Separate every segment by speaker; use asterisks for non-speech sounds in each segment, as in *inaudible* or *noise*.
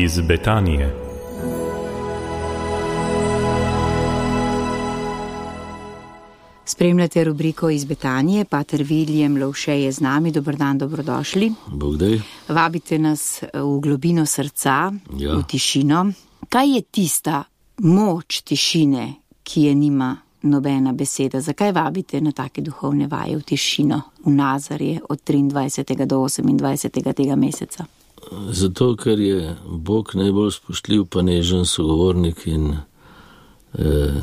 Speaker 1: iz Betanije.
Speaker 2: Spremljate rubriko iz Betanije, Pater Viljem Lovše je z nami, dobrodan, dobrodošli.
Speaker 3: Bogdaj.
Speaker 2: Vabite nas v globino srca,
Speaker 3: Ja.
Speaker 2: v tišino. Kaj je tista moč tišine, ki je nima nobena beseda? Zakaj vabite na take duhovne vaje v tišino, v Nazarje od 23. do 28. tega meseca?
Speaker 3: Zato, ker je Bog najbolj spoštljiv, pa nežen sogovornik in eh,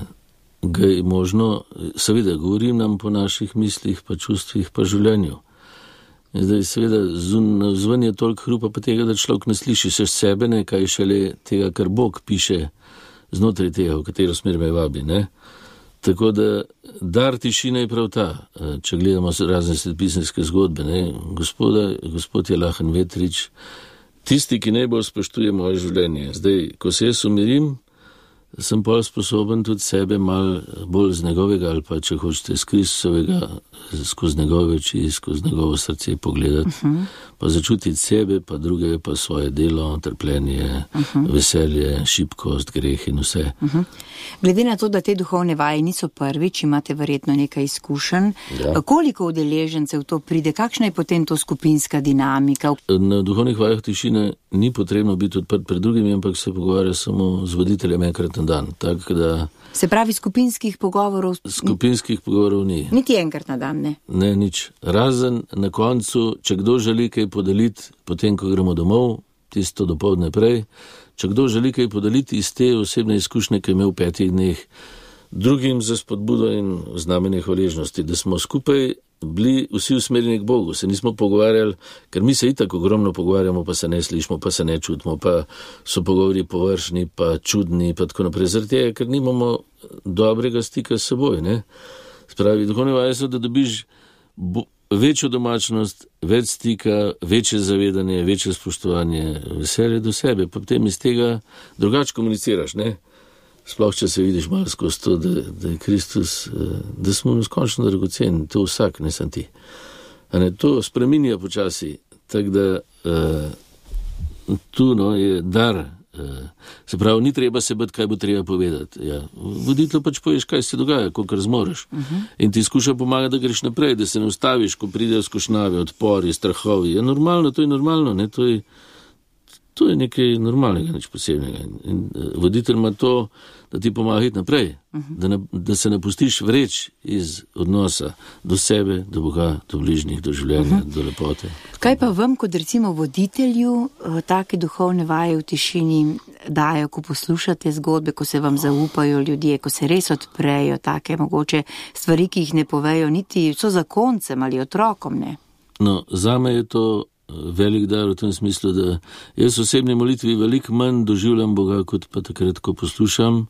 Speaker 3: ga je možno, seveda, govorim nam po naših mislih, pa čustvih, pa življenju. In zdaj, seveda, zven je toliko hrupa, pa tega, da človek ne sliši še sebe, ne kaj šele tega, kar Bog piše znotraj tega, v katero smer me vabi. Ne? Tako da dar tišine je prav ta, eh, če gledamo razne sredpisanske zgodbe. Ne? Gospoda, gospod je lahen vetrič, tisti, ki najbolj spoštuje moje življenje. Zdaj, ko se jaz umirim, sem pa sposoben tudi sebe mal bolj z njegovega ali pa če hočete z Kristusovega, skozi njegove oči, skozi njegovo srce pogledati, uh -huh. pa začutiti sebe, pa druge, pa svoje delo, trpljenje, uh -huh. veselje, šibkost, greh in vse. Uh -huh.
Speaker 2: Glede na to, da te duhovne vaje niso prvič, imate verjetno nekaj izkušenj.
Speaker 3: Ja.
Speaker 2: Koliko udeležencev to pride, kakšna je potem to skupinska dinamika?
Speaker 3: Na duhovnih vajah tišine ni potrebno biti odprt pred drugimi, ampak se pogovarja samo z voditeljem enkrat na dan. Tako da
Speaker 2: Se pravi, skupinskih pogovorov
Speaker 3: skupinskih pogovorov ni.
Speaker 2: niti enkrat na dan ne.
Speaker 3: Ne, nič. Razen na koncu, če kdo želi kaj podeliti, potem, ko gremo domov, tisto dopoledne prej, če kdo želi kaj podeliti iz te osebne izkušnje, ki je imel v petih dneh, drugim za spodbudo in znamenje hvaležnosti, da smo skupaj bili vsi usmerjeni k Bogu, se nismo pogovarjali, ker mi se itak ogromno pogovarjamo, pa se ne slišimo, pa se ne čutimo, pa so pogovori površni, pa čudni, pa tako naprej, zaradi tega, ker nimamo dobrega stika s seboj. Ne? Spravi, duhovne vaje so, da dobiš bo, večjo domačnost, več stika, večje zavedanje, večje spoštovanje, veselje do sebe, potem iz tega drugače komuniciraš. Ne? Sploh, če se vidiš malo skozi to, da, da je Kristus, eh, da smo neskončno dragoceni, to vsak, ne sem ti. A ne, to spreminja počasi, tako da uh, tu no, je dar. Uh, se pravi, ni treba se bati, kaj bo treba povedati. Ja. Voditelj pač poveš, kaj se dogaja, kolikor zmoriš. Uh -huh. In ti skuša pomagati, da greš naprej, da se ne ustaviš, ko pridejo skušnjave, odpori, strahovi. Je normalno, to je normalno. Ne, to je, To je nekaj normalnega, nič posebnega. In, in voditelj ima to, da ti pomaga iti naprej, uh -huh. da, ne, da se ne pustiš vreč iz odnosa do sebe, do Boga, do bližnjih, do življenja, uh -huh. do lepote.
Speaker 2: Kaj pa vam, kot recimo voditelju, take duhovne vaje v tišini dajo, ko poslušate zgodbe, ko se vam zaupajo ljudje, ko se res odprejo take mogoče stvari, ki jih ne povejo niti so zakoncem ali otrokom? Ne?
Speaker 3: No, za me je to velik dar v tem smislu, da jaz v osebni molitvi veliko manj doživljam Boga, kot pa takrat, ko poslušam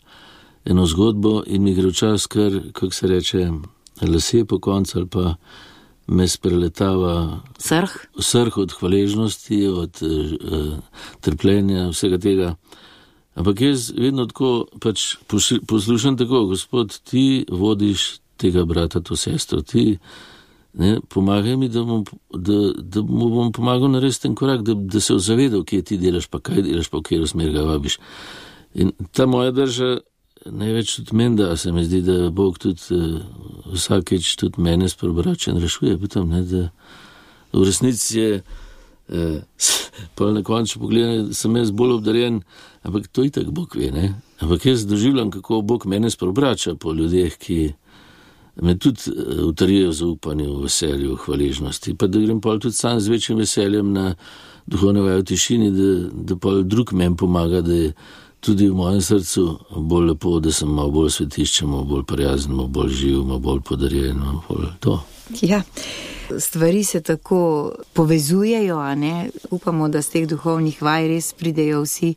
Speaker 3: eno zgodbo in mi gre včas, kar, kako se reče, lase po koncu ali pa me spreletava
Speaker 2: srh,
Speaker 3: srh od hvaležnosti, od uh, trpljenja, vsega tega. Ampak jaz vedno tako pač poslušam tako, gospod, ti vodiš tega brata, to sestro, ti ne, pomagaj mi, da, bom, da, da mu bom pomagal narediti ten korak, da, da se ozavedal, kje ti delaš, pa kaj delaš, pa v katero smer ga vabiš. In ta moja drža največ tudi meni, da se mi zdi, da Bog tudi uh, vsakeč tudi mene sprobrača in rešuje, potem, ne, v resnici je, *laughs* uh, pa na koncu pogledam, sem jaz bolj obdarjen, ampak to itak Bog ve, ne. Ampak jaz doživljam, kako Bog mene sprobrača po ljudeh, ki me tudi utrijejo zaupanje v veselju, v hvaležnosti. Pa da grem pa tudi sam z večjim veseljem na duhovne vaje v tišini, da, da pa drug meni pomaga, da je tudi v mojem srcu bolj lepo, da sem malo bolj svetišče, malo bolj prijazen, malo bolj živ, malo bolj podarjen, malo.
Speaker 2: Ja. Stvari se tako povezujejo, upamo, da z teh duhovnih vaj res pridejo vsi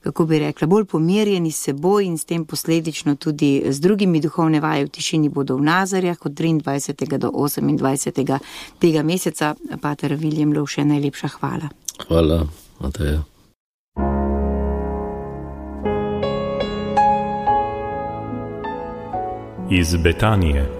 Speaker 2: kako bi rekla, bolj pomirjeni s seboj in s tem posledično tudi z drugimi duhovne vaje v tišini bodo v Nazarjah od 23. do 28. tega meseca. Pater Viljem Lovše, najlepša hvala.
Speaker 3: Hvala, Mateja.
Speaker 1: Iz Betanije.